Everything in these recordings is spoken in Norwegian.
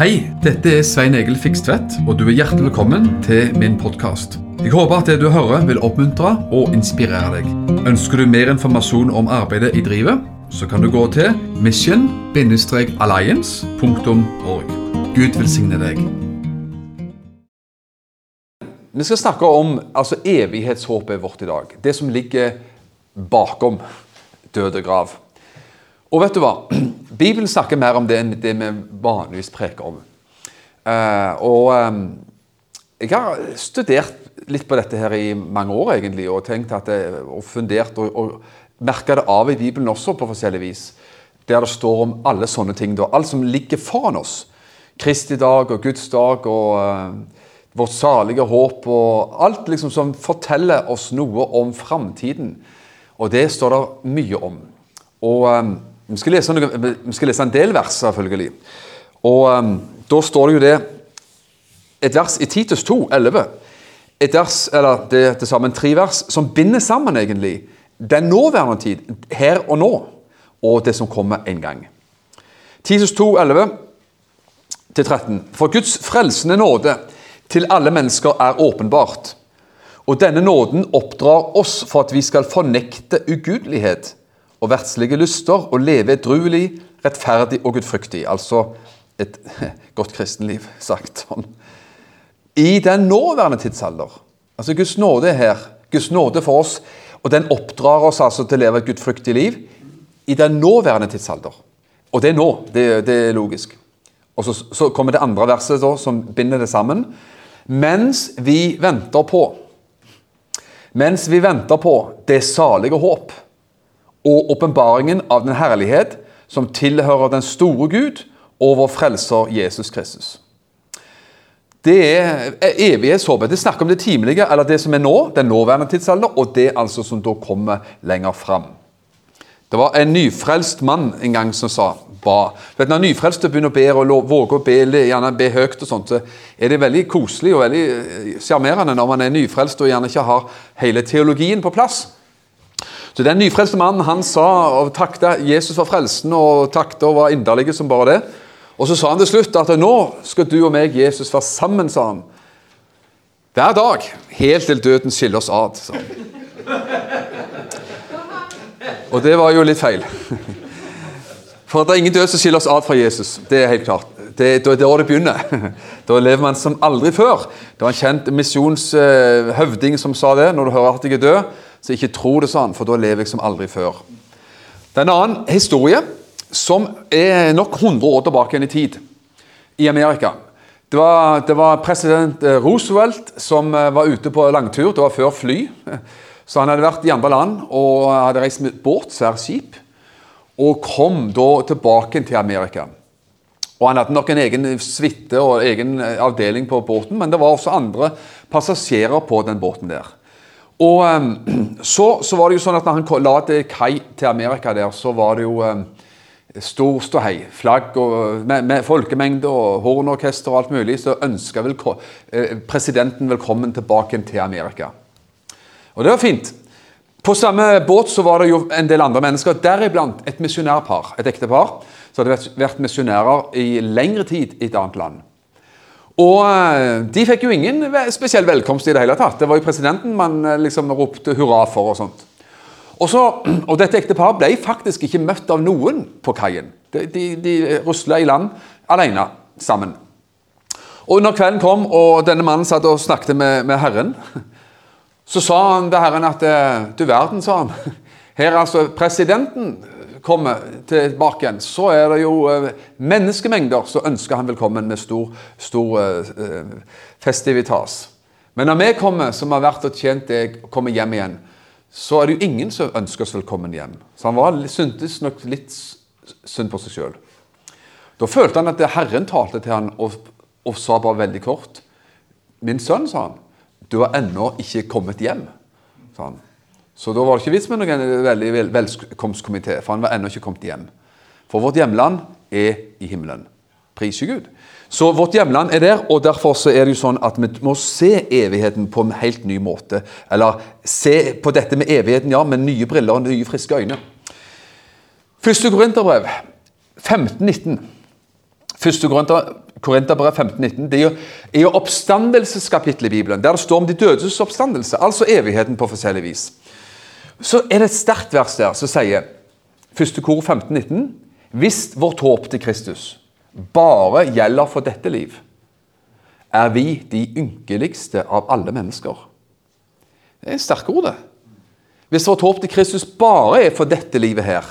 Hei, dette er Svein Egil Fikstvedt, og du er hjertelig velkommen til min podkast. Jeg håper at det du hører vil oppmuntre og inspirere deg. Ønsker du mer informasjon om arbeidet i drivet, så kan du gå til mission-alliance.org. Gud velsigne deg. Vi skal snakke om altså, evighetshåpet vårt i dag. Det som ligger bakom død og grav. Og vet du hva? Bibelen snakker mer om det enn det vi vanligvis preker om. Uh, og um, jeg har studert litt på dette her i mange år egentlig, og tenkt at det, og fundert og, og merka det av i Bibelen også på forskjellig vis. Der det står om alle sånne ting. Da. Alt som ligger foran oss. Kristi dag og Guds dag og uh, vårt salige håp og alt liksom som forteller oss noe om framtiden. Og det står det mye om. Og um, vi, skal noe, vi, skal lese en del vers, selvfølgelig. Og um, da står det jo det Et vers i Titus 2, 11. Et vers, eller det er til sammen tre vers, som binder sammen egentlig den nåværende tid, her og nå, og det som kommer en gang. Titus 2, 11 13. For Guds frelsende nåde til alle mennesker er åpenbart. Og denne nåden oppdrar oss for at vi skal fornekte ugudelighet og verdslige lyster og leve edruelig, rettferdig og gudfryktig. Altså et godt kristenliv, sagt sånn. I den nåværende tidsalder. Altså Guds nåde er her. Guds nåde for oss. Og den oppdrar oss altså til å leve et gudfryktig liv i den nåværende tidsalder. Og det er nå. Det, det er logisk. Og så, så, kommer det andre verset da, som binder det sammen. Mens vi venter på Mens vi venter på det salige håp og åpenbaringen av den herlighet som tilhører den store Gud og vår frelser Jesus Kristus. Det er evighetshåpet. Det snakker om det timelige, eller det som er nå, den nåværende tidsalder, og det altså som da kommer lenger fram. Det var en nyfrelst mann en gang som sa ba. Vet, når nyfrelste begynner å be og våger å be, gjerne be høyt, og sånt, så er det veldig koselig og veldig eh, sjarmerende når man er nyfrelst og gjerne ikke har hele teologien på plass. Så Den nyfrelste mannen han sa og takta Jesus for frelsen og takta og var inderlig som bare det. Og Så sa han til slutt at nå skal du og meg, Jesus, være sammen, sa han. Hver dag, helt til døden skiller oss ad. sa han. Og det var jo litt feil. For det er ingen død som skiller oss ad fra Jesus. Det er helt klart. Det, er da det begynner. Da lever man som aldri før. Det var en kjent misjonshøvding som sa det. Når du hører at jeg er død, så ikke tro det sånn, for da lever jeg som aldri før. Det er en annen historie som er nok 100 år tilbake igjen i tid i Amerika. Det var, det var, president eh, Roosevelt som eh, var ute på langtur. Det var før fly. Så han hadde vært i andre land og hadde reist med båt, svært skip, og kom da tilbake til Amerika. Og Han hadde nok en egen suite og egen eh, avdeling på båten, men det var også andre passasjerer på den båten der. Og um, så, så, var det jo sånn at når han la til kai til Amerika der, så var det jo um, stor ståhei. Flagg og med, med folkemengde og hornorkester og alt mulig. Så ønska eh, presidenten velkommen tilbake til Amerika. Og det var fint. På samme båt så var det jo en del andre mennesker, deriblant et misjonærpar. Et ektepar som hadde vært misjonærer i lengre tid i et annet land. Og eh, de fikk jo ingen spesiell velkomst i det hele tatt. Det var jo presidenten man eh, liksom ropte hurra for og sånt. Og, så, og dette ekteparet ble faktisk ikke møtt av noen på kaien. De, de, de rusla i land alene sammen. Og når kvelden kom, og denne mannen satt og snakket med, med Herren, så sa han til Herren at eh, Du verden, sa han. Her er altså presidenten kommer tilbake igjen, så er det jo eh, menneskemengder som ønsker han velkommen med stor, stor uh, festivitas. Men når vi kommer, som har vært og tjent deg, kommer hjem igjen, så er det jo ingen som ønsker oss velkommen hjem. Så han var, syntes nok litt synd på seg sjøl. Da følte han at Herren talte til han og, og sa bare veldig kort 'Min sønn', sa han, 'du har ennå ikke kommet hjem'. sa han. Så da var det ikke vits med noen veldig velkomstkomité, for han var ennå ikke kommet hjem. For vårt hjemland er i himmelen. Pris Gud. Så vårt hjemland er der, og derfor er det jo sånn at vi må se evigheten på en helt ny måte. Eller se på dette med evigheten, ja, med nye briller og nye, friske øyne. Første Korinterbrev 1519. Første Korinterbrevet 15-19, det er jo oppstandelseskapittelet i Bibelen, der det står om de dødes oppstandelse, altså evigheten på forskjellig vis. Så er det et sterkt vers der som sier, første kor 15-19, hvis vårt håp til Kristus bare gjelder for dette liv, er vi de ynkeligste av alle mennesker. Det er sterke ord, det. Hvis vårt håp til Kristus bare er for dette livet her,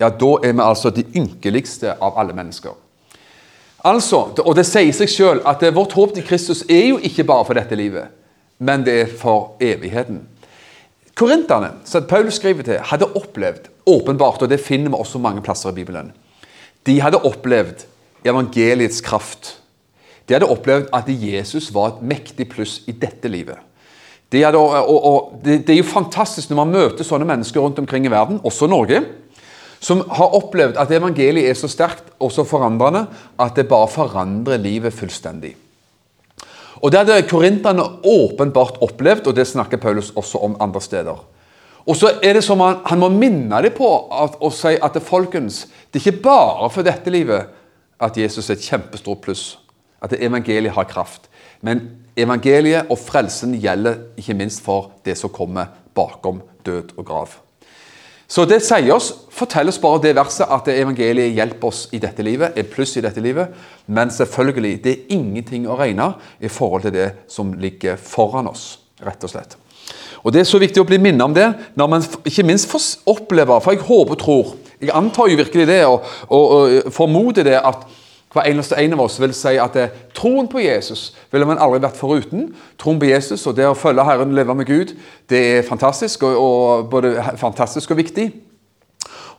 ja, da er vi altså de ynkeligste av alle mennesker. Altså, Og det sier seg sjøl at vårt håp til Kristus er jo ikke bare for dette livet, men det er for evigheten. Korinterne, som Paulus skriver til, hadde opplevd åpenbart, og det finner vi også mange plasser i Bibelen De hadde opplevd evangeliets kraft. De hadde opplevd at Jesus var et mektig pluss i dette livet. De hadde, og, og, det, det, er jo fantastisk når man møter sånne mennesker rundt omkring i verden, også Norge som har opplevd at evangeliet er så sterkt og så forandrende at det bare forandrer livet fullstendig. Og Det hadde korinterne åpenbart opplevd, og det snakker Paulus også om andre steder. Og så er det som Han, han må minne dem på at, og si at det, folkens, det er ikke bare for dette livet at Jesus er et kjempestort pluss. At evangeliet har kraft. Men evangeliet og frelsen gjelder ikke minst for det som kommer bakom død og grav. Så det sier oss, forteller oss bare det verset at evangeliet hjelper oss i dette livet, er pluss i dette livet. Men selvfølgelig, det er ingenting å regne i forhold til det som ligger foran oss, rett og slett. Og Det er så viktig å bli minnet om det når man ikke minst får oppleve For jeg håper og tror, jeg antar jo virkelig det og, og, og formoder det, at hver eneste en av oss vil si at det, troen på Jesus ville man aldri vært foruten. Troen på Jesus og det å følge Herren, leve med Gud, det er fantastisk og, og både fantastisk og viktig.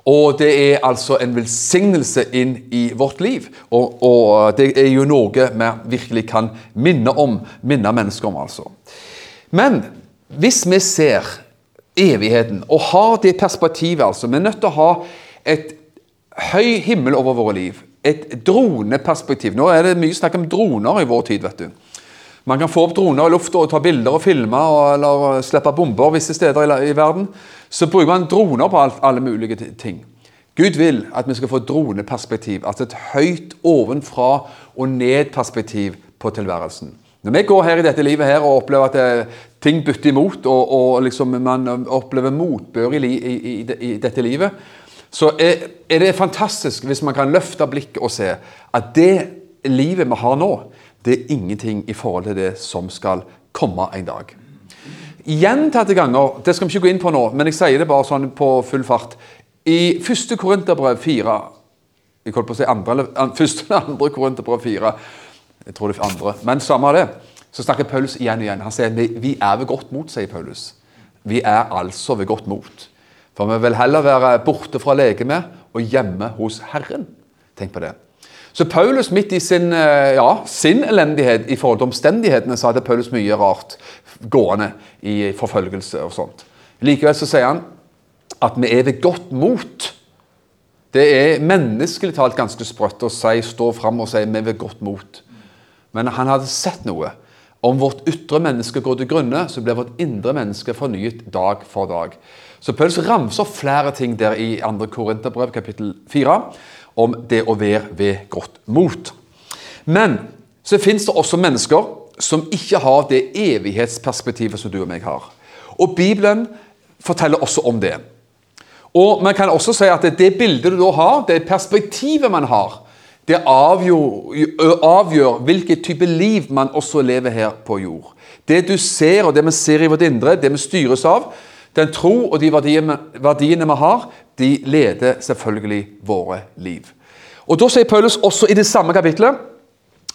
Og det er altså en velsignelse inn i vårt liv. Og, og, det er jo noe vi virkelig kan minne om, minne mennesker om, altså. Men hvis vi ser evigheten og har det perspektivet, altså Vi er nødt til å ha et høy himmel over våre liv et droneperspektiv. Nå er det mye snakk om droner i vår tid. vet du. Man kan få opp droner i lufta og ta bilder og filme eller slippe bomber visse steder i, i, verden. Så bruker man droner på alt, alle mulige ting. Gud vil at vi skal få droneperspektiv, altså et høyt ovenfra og ned-perspektiv på tilværelsen. Når vi går her i dette livet her og opplever at eh, ting bytter imot, og, og liksom man opplever motbør i, i, i, dette livet, så er, det fantastisk hvis man kan løfte blikket og se at det livet vi har nå, det er ingenting i forhold til det som skal komme en dag. Gjentatte ganger, det skal vi ikke gå inn på nå, men jeg sier det bare sånn på full fart. I første Korinterbrev 4 jeg holdt på å si andre, eller første eller andre Korinterbrev 4 Jeg tror det er andre, men samme av det. Så snakker Paulus igjen og igjen. Han sier vi er ved godt mot, sier Paulus. Vi er altså ved godt mot. For vi vil heller være borte fra legemet og hjemme hos Herren. Tenk på det. Så Paulus, midt i sin, eh, ja, sin elendighet i forhold til omstendighetene, så hadde Paulus mye rart gående i forfølgelse og sånt. Likevel så sier han at vi er ved godt mot. Det er menneskelig talt ganske sprøtt å si, stå fram og si vi er ved godt mot. Men han hadde sett noe. Om vårt ytre menneske går til grunne, så blir vårt indre menneske fornyet dag for dag. Så Paulus ramser flere ting der i 2. Korinterbrev kapittel 4 om det å være ved godt mot. Men så fins det også mennesker som ikke har det evighetsperspektivet som du og meg har. Og Bibelen forteller også om det. Og man kan også si at det bildet du da har, det perspektivet man har, det avgjør, avgjør hvilken type liv man også lever her på jord. Det du ser, og det vi ser i vårt indre, det vi styres av, den tro og de verdiene, verdiene vi har, de leder selvfølgelig våre liv. Og Da sier Paulus også i det samme kapitlet,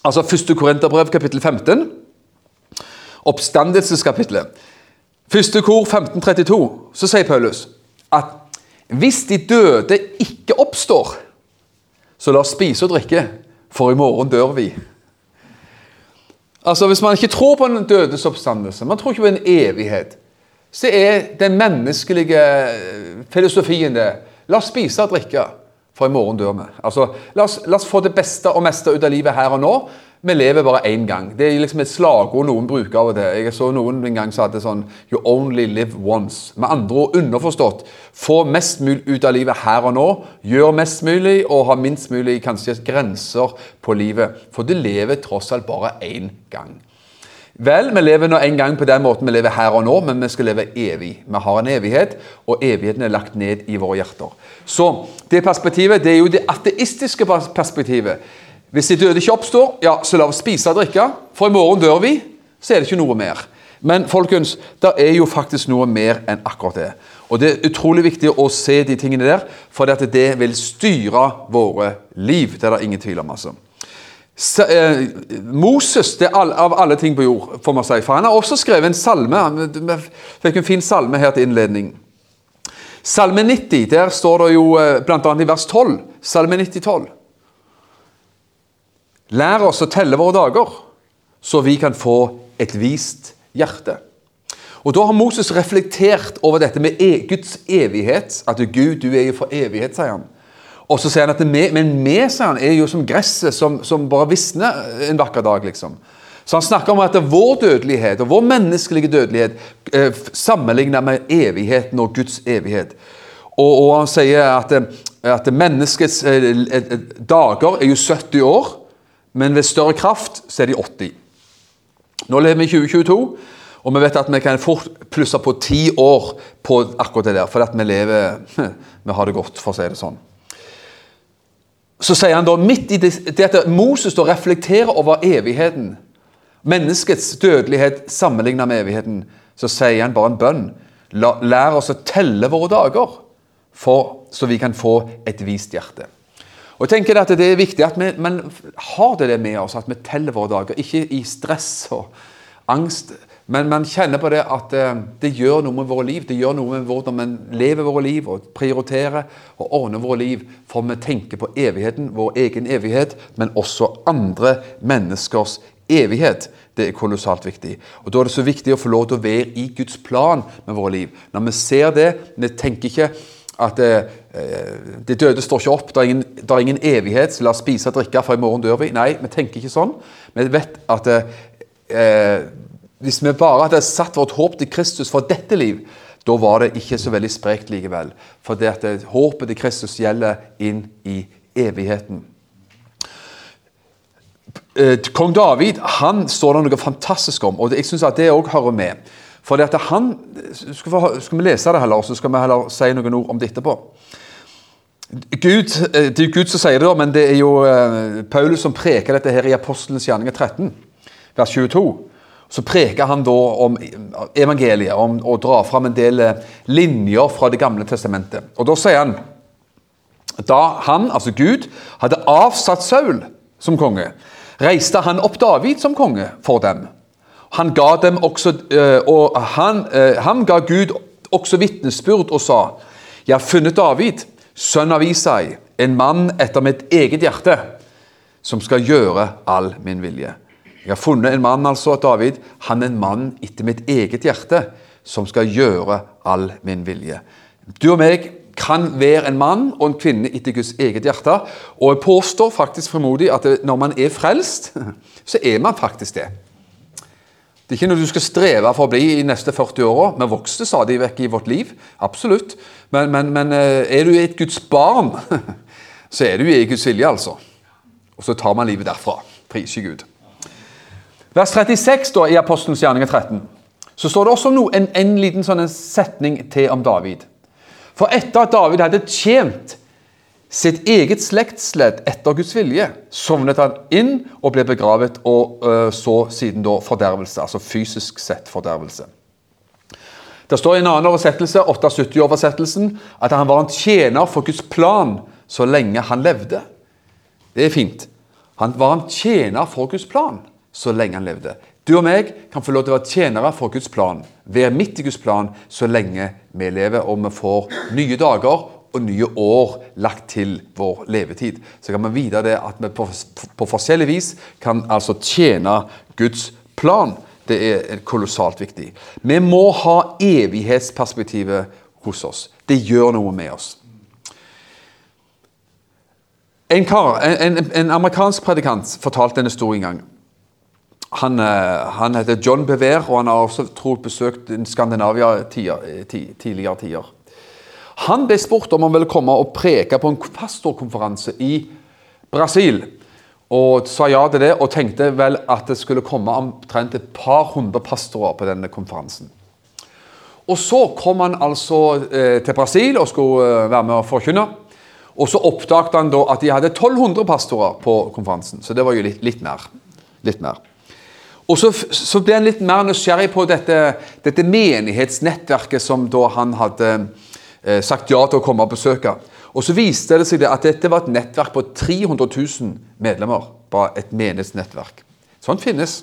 altså 1. Korinterbrev kapittel 15, oppstandelseskapitlet, 1. kor 1532, så sier Paulus at hvis de døde ikke oppstår, så la oss spise og drikke, for i morgen dør vi. Altså Hvis man ikke tror på en dødes oppstandelse, man tror ikke på en evighet, så er den menneskelige eh, filosofien det La oss spise og drikke, for i morgen dør vi. Altså, la oss, la oss, få det beste og meste ut av livet her og nå. Vi lever bare én gang. Det er liksom et slagord noen bruker av og til. Jeg så noen en gang som hadde sånn You only live once. Med andre ord underforstått. Få mest mulig ut av livet her og nå. Gjør mest mulig, og ha minst mulig kanskje grenser på livet. For du lever tross alt bare én gang. Vel, vi lever nå en gang på den måten vi lever her og nå, men vi skal leve evig. Vi har en evighet, og evigheten er lagt ned i våre hjerter. Så det perspektivet det er jo det ateistiske perspektivet. Hvis de døde ikke oppstår, ja, så la oss spise og drikke, for i morgen dør vi. Så er det ikke noe mer. Men folkens, det er jo faktisk noe mer enn akkurat det. Og Det er utrolig viktig å se de tingene der, for det vil styre våre liv. Det er det ingen tvil om. altså. Så, eh, Moses det er all, av alle ting på jord, får man si. For han har også skrevet en salme. Vi fikk en fin salme her til innledning. Salme 90, der står det jo eh, bl.a. i vers 12. Salme 90, 12. Lær oss å telle våre dager, så vi kan få et vist hjerte. Og Da har Moses reflektert over dette med e Guds evighet. At Gud, du er jo for evighet, sier han. Og så sier han at vi, men vi sier han, er jo som gresset som, som bare visner en vakker dag. liksom. Så han snakker om at vår dødelighet og vår menneskelige dødelighet eh, sammenlignet med evigheten og Guds evighet. Og, og han sier at, at menneskets eh, eh dager er jo 70 år. Men ved større kraft så er de 80. Nå lever vi i 2022, og vi vet at vi kan fort plusse på ti år på akkurat det der. For at vi lever Vi har det godt, for å si det sånn. Så sier han da, midt i det at Moses da reflekterer over evigheten, menneskets dødelighet sammenlignet med evigheten, så sier han bare en bønn. Lær oss å telle våre dager, for, så vi kan få et vist hjerte. Og jeg tenker at Det er viktig at vi men har det, det med oss, at vi teller våre dager. Ikke i stress og angst, men man kjenner på det at eh, det gjør noe med våre liv. Det gjør noe med hvordan vi lever våre liv og prioriterer og ordner våre liv. For vi tenker på evigheten, vår egen evighet, men også andre menneskers evighet. Det er kolossalt viktig. Og Da er det så viktig å få lov til å være i Guds plan med våre liv. Når vi ser det, vi tenker ikke at eh, de døde står ikke opp, det er, ingen, det er ingen evighet, så la oss spise og drikke, for i morgen dør vi. Nei, vi tenker ikke sånn. Vi vet at eh, hvis vi bare hadde satt vårt håp til Kristus for dette liv, da var det ikke så veldig sprekt likevel. For det at håpet til Kristus gjelder inn i evigheten. Eh, kong David han står det noe fantastisk om, og jeg syns det òg hører med. For det at han, skal vi, skal vi lese det heller, så skal vi heller si noen ord om det etterpå. Gud, eh, det er jo Gud som sier det, men det er jo eh, Paulus som preker dette her i Apostelens gjerninger 13, vers 22. Så preker han da om evangeliet, om å dra fram en del eh, linjer fra Det gamle testamentet. Og Da sier han da han, altså Gud, hadde avsatt Saul som konge, reiste han opp David som konge for dem. Han ga dem også, eh, og han, eh, han ga Gud også vitnesbyrd og sa Jeg har funnet David, sønn av Isai, en mann etter mitt eget hjerte, som skal gjøre all min vilje. Jeg har funnet en mann, altså David. Han er en mann etter mitt eget hjerte, som skal gjøre all min vilje. Du og meg kan være en mann og en kvinne etter Guds eget hjerte. Og jeg påstår faktisk frimodig at når man er frelst, så er man faktisk det. Det er ikke noe du skal streve for å bli i neste 40 åra. Vi vokser stadig vekk i vårt liv, absolutt. Men, men, men, eh, er du et Guds barn, så er du i Guds vilje, altså. Og så tar man livet derfra. Priser Gud. Vers 36 da, i Apostelens gjerninger 13 så står det også noe, en, en, liten sånn setning til om David. For etter at David hadde tjent sitt eget slektsledd etter Guds vilje, sovnet han inn og ble begravet, og uh, så siden da fordervelse, altså fysisk sett fordervelse. Det står i en annen oversettelse, 78-oversettelsen, at han var en tjener for Guds plan så lenge han levde. Det er fint. Han var en tjener for Guds plan så lenge han levde. Du og meg kan få lov til å være tjenere for Guds plan. Være midt i Guds plan så lenge vi lever, og vi får nye dager og nye år lagt til vår levetid. Så kan vi vite det at vi på, på forskjellig vis kan altså tjene Guds plan. Det er kolossalt viktig. Vi må ha evighetsperspektivet hos oss. Det gjør noe med oss. En kar, en, en, amerikansk predikant fortalte en historie en gang. Han, eh, han heter John Bever, og han har også tror besøkt Skandinavia tider, tidligere tider. Han ble spurt om han ville komme og preke på en pastorkonferanse i Brasil. Og sa ja til det, og tenkte vel at det skulle komme omtrent et par hundre pastorer på denne konferansen. Og så kom han altså eh, til Brasil og skulle eh, være med å forkynne. Og så oppdaget han da at de hadde 1200 pastorer på konferansen. Så det var jo litt, litt mer. Litt mer. Og så, så, ble han litt mer nysgjerrig på dette, dette menighetsnettverket som da han hadde sagt ja til å komme og besøke. Og så viste det seg at dette var et nettverk på 300 000 medlemmer. Bare et menighetsnettverk. Sånt finnes.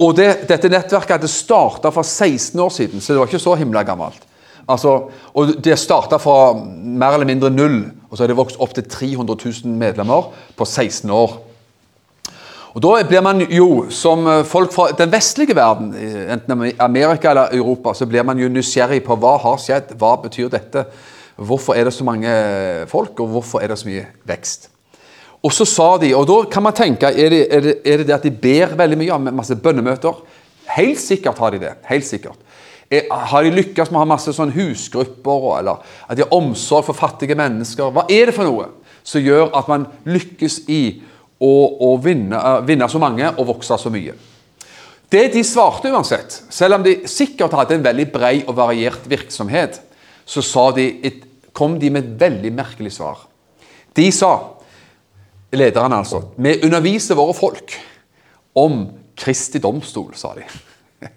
Og det, dette nettverket hadde starta for 16 år siden, så det var ikke så himla gammelt. Altså, og Det starta fra mer eller mindre null, og så har det vokst opp til 300 000 medlemmer på 16 år. Og Da blir man jo, som folk fra den vestlige verden, enten Amerika eller Europa, så blir man jo nysgjerrig på hva har skjedd, hva betyr dette? Hvorfor er det så mange folk, og hvorfor er det så mye vekst? Og så sa de, og da kan man tenke, er det er det, er det, det at de ber veldig mye, har masse bønnemøter? Helt sikkert har de det. helt sikkert. Har de lykkes med å ha masse sånn husgrupper, eller at de har omsorg for fattige mennesker? Hva er det for noe som gjør at man lykkes i å, å vinne, uh, vinne, så mange og vokse så mye? Det de svarte uansett, selv om de sikkert hadde en veldig brei og variert virksomhet, så de, kom de med et veldig merkelig svar. De sa, lederne altså, vi underviser våre folk om Kristi domstol, sa de.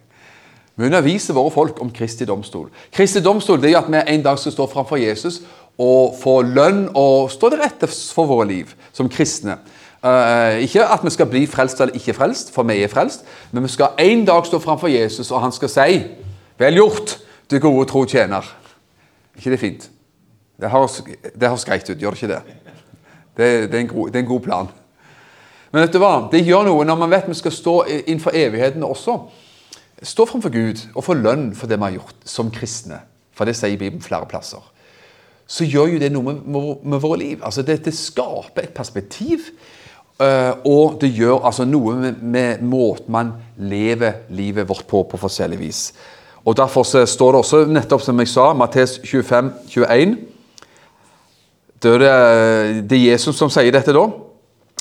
Vi underviser våre folk om Kristi domstol. Kristi domstol det er at vi en dag skal stå framfor Jesus og få lønn og stå til rette for våre liv som kristne. Uh, ikke at vi skal bli frelst eller ikke frelst, for vi er frelst, men vi skal en dag stå framfor Jesus, og han skal si 'Vel gjort, du gode tro tjener'. ikke det fint? Det høres, det greit ut, gjør det ikke det? Det, det, er god, det, er en god plan. Men vet du hva? det gjør noe når man vet vi skal stå innenfor evigheten også stå framfor Gud og få lønn for det vi har gjort som kristne, for det sier Bibelen flere plasser, så gjør jo det noe med, med, med våre liv. Altså det, skaper et perspektiv, og det gjør altså noe med, med, måten man lever livet vårt på på forskjellig vis. Og Derfor står det også, nettopp som jeg sa, Mattes 25, 21 Det er det, det er Jesus som sier dette da.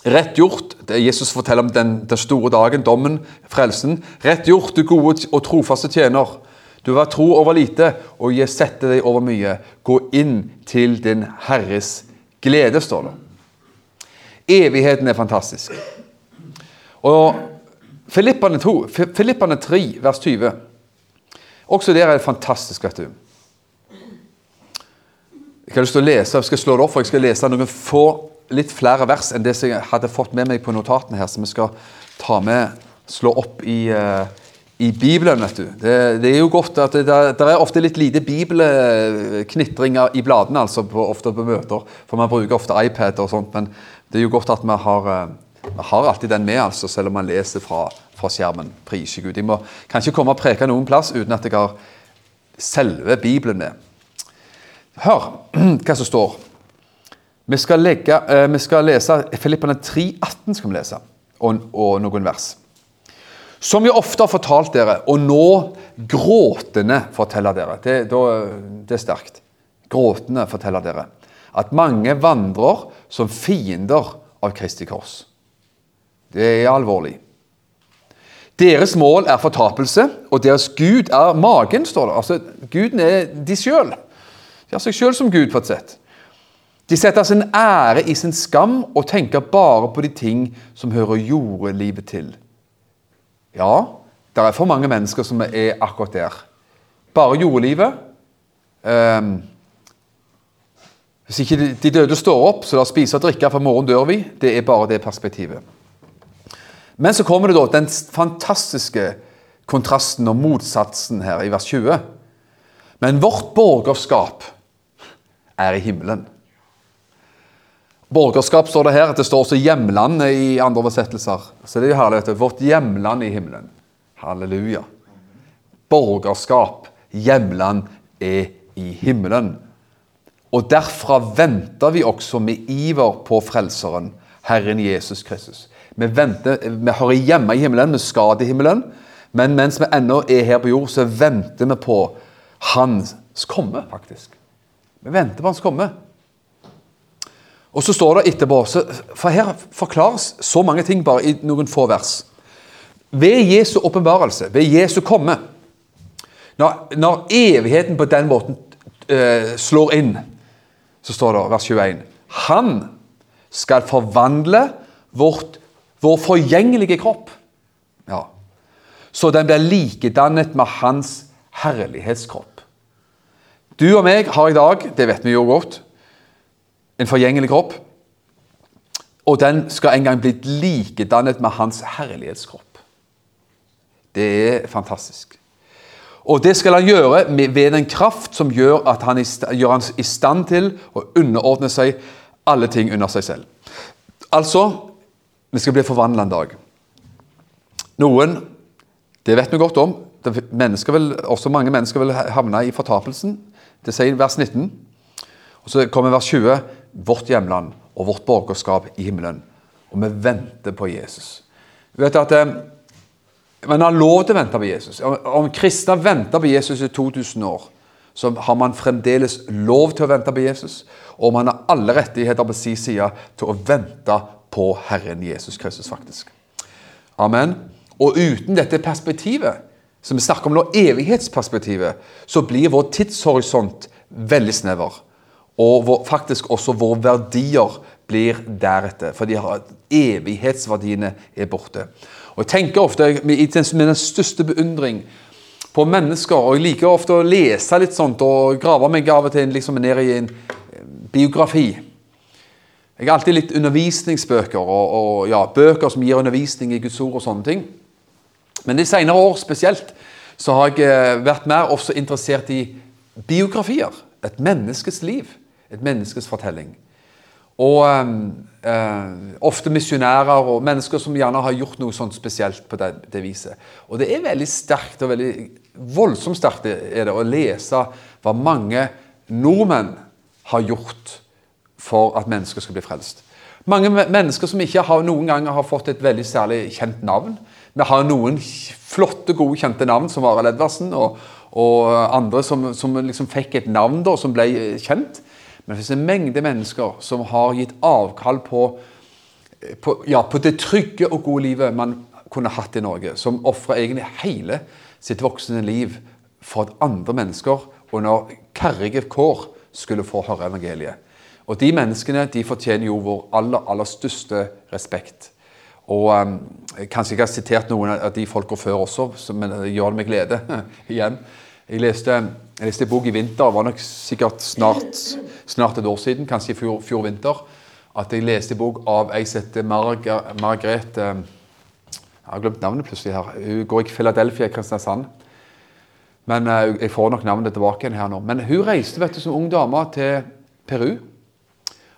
Rett gjort. det er Jesus forteller om den, den, store dagen, dommen, frelsen. Rett gjort, du gode og trofaste tjener. Du var tro over lite, og jeg setter deg over mye. Gå inn til din Herres glede, står det. Evigheten er fantastisk. Og Filippane, 2, Filippane 3, vers 20. Også der er det fantastisk, vet du. Jeg har lyst til å lese, jeg skal slå det opp, for jeg skal lese noen få litt flere vers enn det som jeg hadde fått med meg på notatene her, som vi skal ta med, slå opp i, uh, i Bibelen. vet du. Det, det, er jo godt at det, det er ofte litt lite bibelknitringer i bladene, altså på, ofte på møter. For man bruker ofte iPad og sånt, men det er jo godt at vi har, uh, vi har alltid den med, altså, selv om man leser fra, fra skjermen. Prise Gud. Jeg må, kan ikke komme og preke noen plass uten at jeg har selve Bibelen med. Hør hva som står. Vi skal, legge, uh, vi skal lese Filippene 3,18 skal vi lese, og, og, noen vers. Som jeg ofte har fortalt dere, og nå gråtende forteller dere. Det, det er sterkt. Gråtende forteller dere. At mange vandrer som fiender av Kristi kors. Det er alvorlig. Deres mål er fortapelse, og deres Gud er magen, står det. Altså, Guden er de sjøl. De har seg sjøl som Gud, på et sett. De setter sin ære i sin skam og tenker bare på de ting som hører jordelivet til. Ja, det er for mange mennesker som er akkurat der. Bare jordelivet. Um, hvis ikke de døde står opp, så la oss spise og drikke, for morgen dør vi. Det er bare det perspektivet. Men så kommer det da den fantastiske kontrasten og motsatsen her i vers 20. Men vårt borgerskap er i himmelen. Borgerskap står det her. Det står også 'hjemlandet' i andre oversettelser. Så det er jo herlig. Vårt hjemland i himmelen. Halleluja. Borgerskap, hjemland, er i himmelen. Og derfra venter vi også med iver på Frelseren, Herren Jesus Kristus. Vi, venter, vi hører hjemme i himmelen, vi skal til himmelen. Men mens vi ennå er her på jord, så venter vi på Hans komme, faktisk. Vi venter på Hans komme. Og så står det etterpå, for her forklares så mange ting bare i noen få vers. Ved Jesu åpenbarelse, ved Jesu komme, når, når, evigheten på den måten øh, slår inn, så står det vers 21 Han skal forvandle vårt, vår forgjengelige kropp. Ja. Så den blir likedannet med hans herlighetskropp. Du og meg har i dag, det vet vi jo godt, en forgjengelig kropp. Og den skal en gang bli likedannet med hans herlighetskropp. Det er fantastisk. Og det skal han gjøre ved den kraft som gjør at han gjør han i stand til å underordne seg alle ting under seg selv. Altså vi skal bli forvandla en dag. Noen, det vet vi godt om, mennesker vil, også mange mennesker vil havne i fortapelsen. Det sier vers 19. Og Så kommer vers 20. Vårt hjemland og vårt borgerskap i himmelen. Og vi venter på Jesus. Vi vet at man har lov til å vente på Jesus. Om kristne venter på Jesus i 2000 år, så har man fremdeles lov til å vente på Jesus. Og man har alle rettigheter på sin side til å vente på Herren Jesus Kristus, faktisk. Amen. Og uten dette perspektivet, som vi snakker om nå, evighetsperspektivet, så blir vår tidshorisont veldig snever. Og vår, faktisk også våre verdier blir deretter. For de har, evighetsverdiene er borte. Og Jeg tenker ofte med den største beundring på mennesker, og jeg liker ofte å lese litt sånt og grave meg av og til liksom ned i en biografi. Jeg har alltid litt undervisningsbøker og, og ja, bøker som gir undervisning i Guds ord og sånne ting. Men de senere år spesielt så har jeg eh, vært mer også interessert i biografier. Et menneskes liv. Et menneskes fortelling. Og eh, ofte misjonærer og mennesker som gjerne har gjort noe sånt spesielt på det, det viset. Og det er veldig sterkt og veldig voldsomt sterkt er det å lese hva mange nordmenn har gjort for at mennesker skal bli frelst. Mange mennesker som ikke har, noen ganger har fått et veldig særlig kjent navn. Vi har noen flotte, gode, kjente navn, som Arild Edvardsen, og, og, andre som, som liksom fikk et navn da, som ble kjent. Men det finnes en mengde mennesker som har gitt avkall på, på, ja, på det trygge og gode livet man kunne hatt i Norge. Som ofrer egentlig hele sitt voksne liv for at andre mennesker under karrige kår skulle få høre evangeliet. Og De menneskene de fortjener jo vår aller, aller største respekt. Og um, Kanskje jeg har sitert noen av de folka før også, men det gjør det med glede igjen. Jeg leste, jeg leste en bok i vinter, det var nok sikkert snart, snart et år siden, kanskje i fjor, fjor vinter, at jeg leste en bok av ei som heter Margrethe eh, Jeg har glemt navnet plutselig her. Hun går i Philadelphia, Kristiansand. Men uh, Jeg får nok navnet tilbake igjen her nå. Men hun reiste vet du, som ung dame til Peru.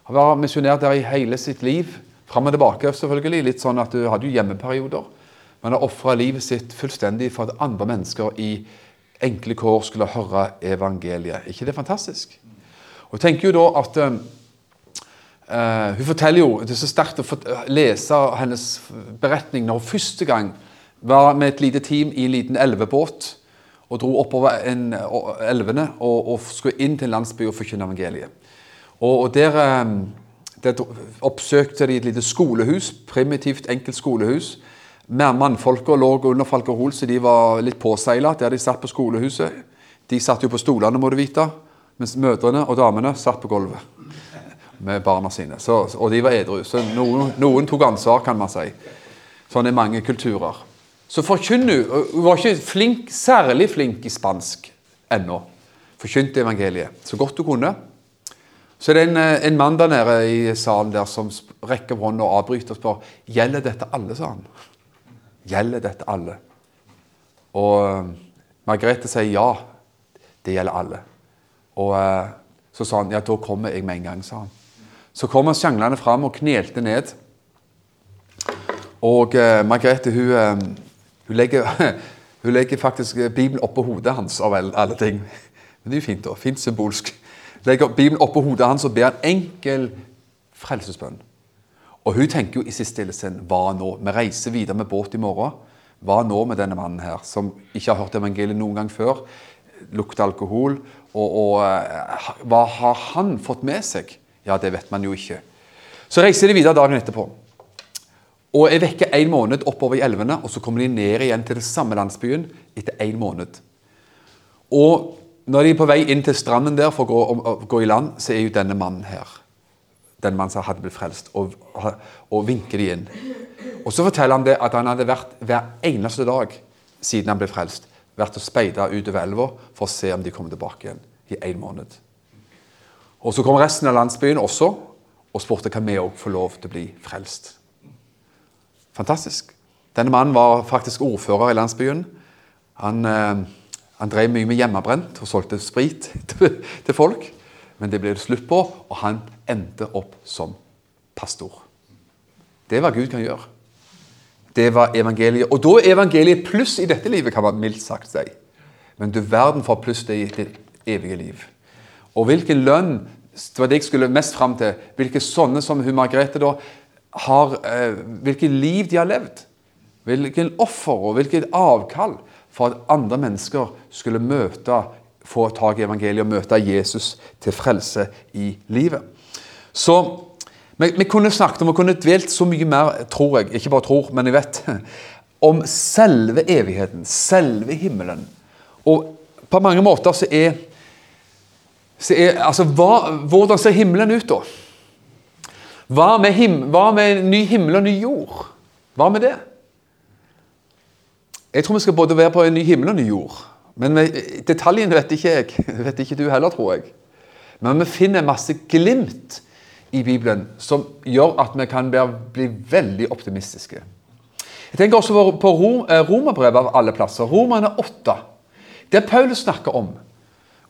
Hun var misjonær der i hele sitt liv. Fram og tilbake, selvfølgelig. Litt sånn at Hun hadde jo hjemmeperioder. Men har ofra livet sitt fullstendig for at andre mennesker i enkle kår skulle høre evangeliet. ikke det fantastisk? Og jeg tenker jo da at uh, Hun forteller jo Det er så sterkt å lese hennes beretning når hun første gang var med et lite team i en liten elvebåt og dro oppover en, elvene og, og, skulle inn til en landsby og forkynne evangeliet. Og, og der, der, oppsøkte de et lite skolehus, primitivt, enkelt skolehus Mannfolka lå under alkohol, så de var litt påseila der de satt på skolehuset. De satt jo på stolene, må du vite, mens mødrene og damene satt på gulvet med barna sine. Så, og de var edru. Så noen, noen, tok ansvar, kan man si. Sånn er mange kulturer. Så forkynn nå. Hun var ikke flink, særlig flink i spansk ennå. Forkynte evangeliet så godt hun kunne. Så det er en, en mann der nede i salen der som rekker opp hånda og avbryter og spør gjelder dette alle, sa han. Gjelder dette alle? Og uh, Margrethe sier ja, det gjelder alle. Og uh, så sa han ja, da kommer jeg med en gang, sa han. Så kom han sjanglende fram og knelte ned. Og eh, Margrethe hun, hun, legger, hun, legger, faktisk Bibelen oppå hodet hans av alle ting. Men det er jo fint, da. Fint symbolsk. legger Bibelen oppå hodet hans og ber en enkel frelsesbønn. Og hun tenker jo i siste stillesinn hva nå? Vi reiser videre med båt i morgen. Hva nå med denne mannen her, som ikke har hørt evangeliet noen gang før? Lukter alkohol. Og, og uh, hva har han fått med seg? Ja, det vet man jo ikke. Så reiser de videre dagen etterpå. Og er vekke en måned oppover i elvene, og så kommer de ned igjen til den samme landsbyen etter en måned. Og når de er på vei inn til stranden der for å gå, å gå i land, så er jo denne mannen her. Den mannen som hadde blitt frelst, og, og vinker de inn. Og så forteller han det at han hadde vært hver eneste dag siden han ble frelst, vært og speida utover elva for å se om de kom tilbake igjen i en måned. Og Så kom resten av landsbyen også og spurte om vi òg få lov til å bli frelst. Fantastisk. Denne mannen var faktisk ordfører i landsbyen. Han, eh, han drev mye med hjemmebrent og solgte sprit til folk. Men det ble det slutt på, og han endte opp som pastor. Det er hva Gud kan gjøre. Det var evangeliet. Og da er evangeliet pluss i dette livet, kan man mildt sagt si. Men du verden for pluss det i ditt evige liv. Og hvilken lønn det var det jeg skulle mest fram til. Hvilke sånne som hun Margrethe da har eh, Hvilket liv de har levd. Hvilken offer og hvilket avkall for at andre mennesker skulle møte, få tak i evangeliet og møte Jesus til frelse i livet. Så vi, kunne snakket om, vi kunne dvelt så mye mer, tror jeg, ikke bare tror, men jeg vet, om selve evigheten, selve himmelen. Og på mange måter så er, så er altså, hva, Hvordan ser himmelen ut, da? Hva med, him hva med ny himmel og ny jord? Hva med det? Jeg tror vi skal både være på en ny himmel og ny jord. Men detaljene vet ikke jeg. Det vet ikke du heller, tror jeg. Men vi finner masse glimt i Bibelen som gjør at vi kan bli veldig optimistiske. Jeg tenker også på eh, Romerbrevet av alle plasser. Romerne 8. Det Paulus snakker om.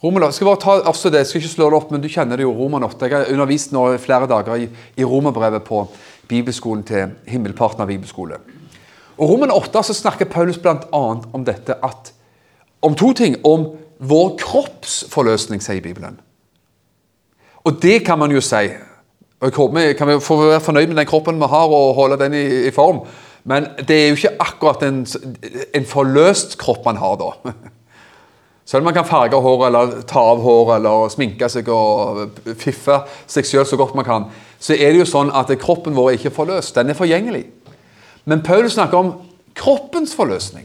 Jeg skal bare ta også det, jeg skal ikke slå det opp, men du kjenner det jo, Roman 8. Jeg har undervist nå flere dager i, i Romerbrevet på bibelskolen til Himmelpartner bibelskole. Og Roman 8 så snakker Paulus bl.a. om dette at om to ting. Om vår kroppsforløsning, sier Bibelen. Og det kan man jo si. Vi kan vi få være fornøyd med den kroppen vi har, og holde den i, i form. Men det er jo ikke akkurat en, en forløst kropp man har da. Selv om man kan farge håret eller ta av håret eller sminke seg og fiffe seg sjøl så godt man kan, så er det jo sånn at kroppen vår er ikke forløst. Den er forgjengelig. Men Paul snakker om kroppens forløsning.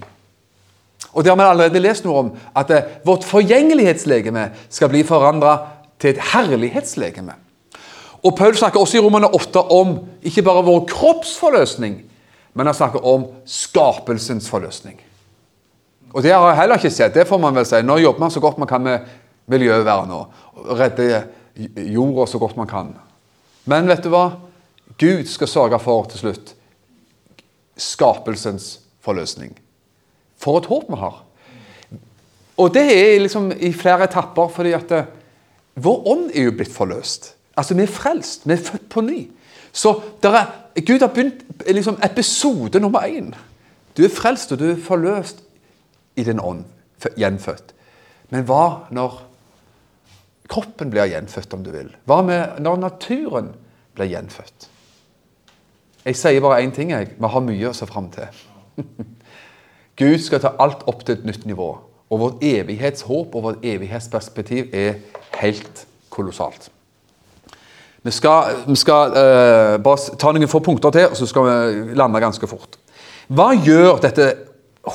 Og det har vi allerede lest noe om. At vårt forgjengelighetslegeme skal bli forandra til et herlighetslegeme. Og Paul snakker også i Romane 8 om ikke bare vår kroppsforløsning, men han snakker om skapelsens forløsning. Og det har jeg heller ikke sett. Det får man vel si. Nå jobber man så godt man kan med miljøvern og redde jorda så godt man kan. Men vet du hva? Gud skal sørge for til slutt skapelsens forløsning. For et håp vi har. Og det er liksom i flere etapper, fordi at eh, vår ånd er jo blitt forløst. Altså, Vi er frelst. Vi er født på ny. Så er, Gud har begynt liksom, episode nummer én. Du er frelst, og du er forløst i din ånd, gjenfødt. Men hva når kroppen blir gjenfødt, om du vil? Hva med når naturen blir gjenfødt? Jeg sier bare én ting. jeg. Vi har mye å se fram til. Gud skal ta alt opp til et nytt nivå. Og vårt evighetshåp og vårt evighetsperspektiv er helt kolossalt. Vi skal, vi skal uh, bare ta noen få punkter til, og så skal vi lande ganske fort. Hva gjør dette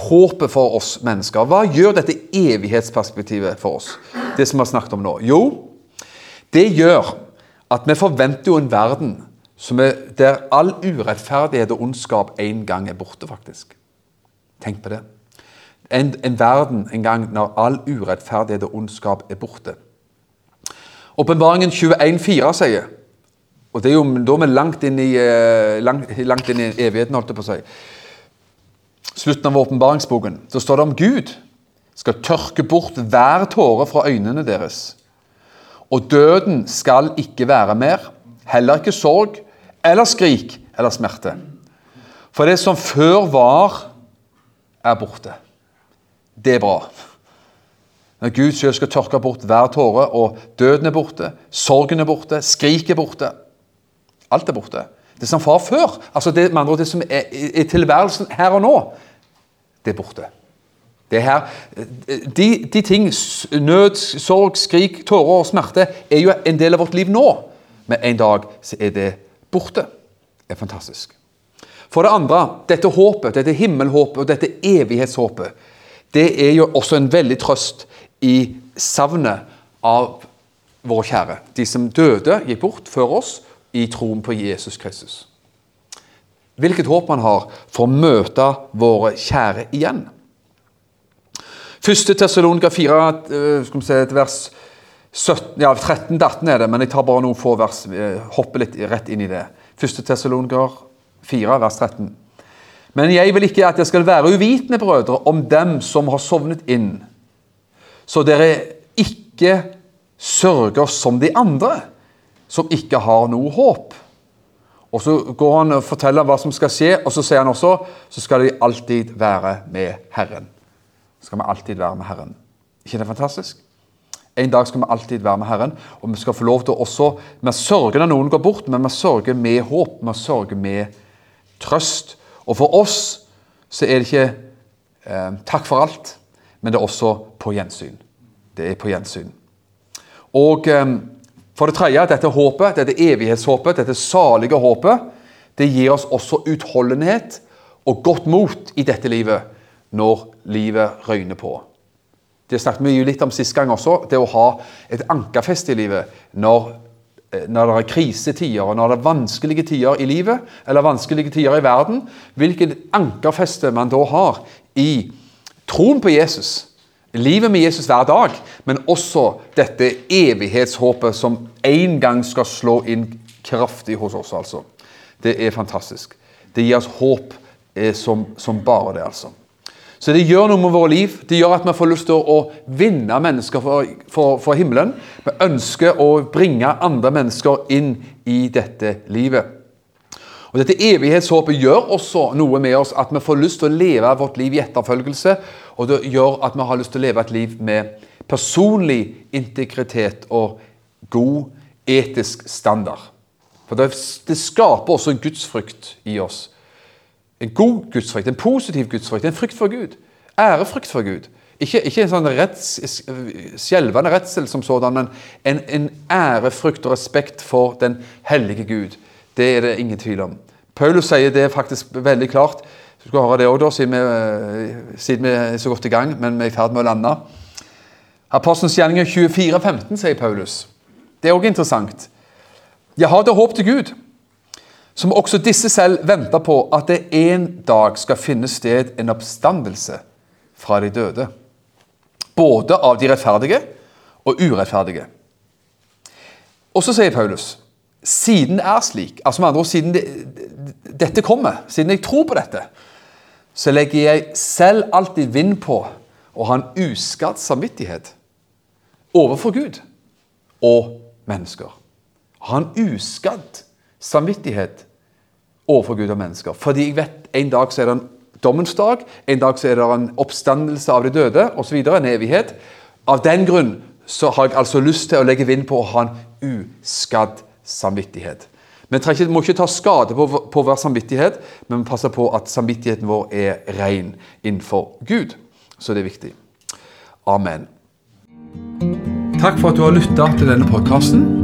håpet for oss mennesker? Hva gjør dette evighetsperspektivet for oss? Det som vi har snakket om nå? Jo, det gjør at vi forventer jo en verden er, der all urettferdighet og ondskap en gang er borte, faktisk. Tenk på det. En, en verden en gang når all urettferdighet og ondskap er borte. Åpenbaringen 21,4 sier og det er jo, Da er langt inn i, eh, langt, langt inn i evigheten, holdt jeg på å si slutten av åpenbaringsboken, så står det om Gud skal tørke bort hver tåre fra øynene deres. Og døden skal ikke være mer, heller ikke sorg eller skrik eller smerte. For det som før var, er borte. Det er bra. Når Gud selv skal tørke bort hver tåre, og døden er borte, sorgen er borte, skriket er borte. Alt er borte. Det som var før, altså det, med andre det som er i tilværelsen her og nå, det er borte. Det er her, de, de ting, nød, sorg, skrik, tårer og smerte, er jo en del av vårt liv nå. Men en dag så er det borte. Det er fantastisk. For det andre, dette håpet, dette himmelhåpet og dette evighetshåpet, det er jo også en veldig trøst i savnet av våre kjære. De som døde, gikk bort før oss i troen på Jesus Kristus. Hvilket håp man har for å møte våre kjære igjen. Første Tessalonika 4, eh, skal vi se, vers 17, ja, 13-18 er det, men jeg tar bare noen få vers. Eh, hopper litt rett inn i det. Første Tessalonika 4, vers 13. Men jeg vil ikke at jeg skal være uvitende, brødre, om dem som har sovnet inn, så dere ikke sørger som de andre, som ikke har noe håp. Og Så går han og forteller hva som skal skje, og så sier han også så skal de alltid være med Herren. Skal vi alltid være med Herren. ikke det fantastisk? En dag skal vi alltid være med Herren, og vi skal få lov til også Vi sørger når noen går bort, men vi sørger med håp. Vi sørger med trøst. Og for oss så er det ikke eh, takk for alt, men det er også på gjensyn. Det er på gjensyn. Og eh, for det tredje, dette håpet, dette evighetshåpet, dette salige håpet, det gir oss også utholdenhet og godt mot i dette livet når livet røyner på. Det snakket vi jo litt om sist gang også, det å ha et ankerfeste i livet når, når det er krisetider og når det er vanskelige tider i livet eller vanskelige tider i verden. Hvilket ankerfeste man da har i troen på Jesus livet med Jesus hver dag, men også dette evighetshåpet som en gang skal slå inn kraftig hos oss. altså. Det er fantastisk. Det gir oss håp eh, som, som, bare det, altså. Så det gjør noe med våre liv. Det gjør at vi får lyst til å vinne mennesker for, for, for himmelen. Vi ønsker å bringe andre mennesker inn i dette livet. Og Dette evighetshåpet gjør også noe med oss at vi får lyst til å leve vårt liv i etterfølgelse. Og det gjør at vi har lyst til å leve et liv med personlig integritet og god etisk standard. For det, det skaper også en gudsfrykt i oss. En god gudsfrykt, en positiv gudsfrykt, en frykt for Gud. Ærefrykt for Gud. Ikke, ikke en sånn retts, skjelvende redsel som sådan, men en, en ærefrykt og respekt for den hellige Gud. Det er det ingen tvil om. Paulus sier det faktisk veldig klart. Du skal høre det da, siden vi, siden vi er så godt i gang, men vi er i ferd med å lande. Apostelens gjerninger 24,15, sier Paulus. Det er også interessant. Jeg har det håp til Gud, som også disse selv venter på, at det en dag skal finne sted en oppstandelse fra de døde. Både av de rettferdige og urettferdige. Og så sier Paulus siden det er slik, altså med andre ord, siden det, dette kommer, siden jeg tror på dette, så legger jeg selv alltid vind på å ha en uskadd samvittighet overfor Gud og mennesker. Ha en uskadd samvittighet overfor Gud og mennesker. Fordi jeg vet en dag så er det en dommens dag, en dag så er det en oppstandelse av de døde osv. En evighet. Av den grunn så har jeg altså lyst til å legge vind på å ha en uskadd samvittighet. Vi må ikke ta skade på, på vår samvittighet, men vi passer på at samvittigheten vår er ren innenfor Gud. Så det er viktig. Amen. Takk for at du har lytta til denne podkasten.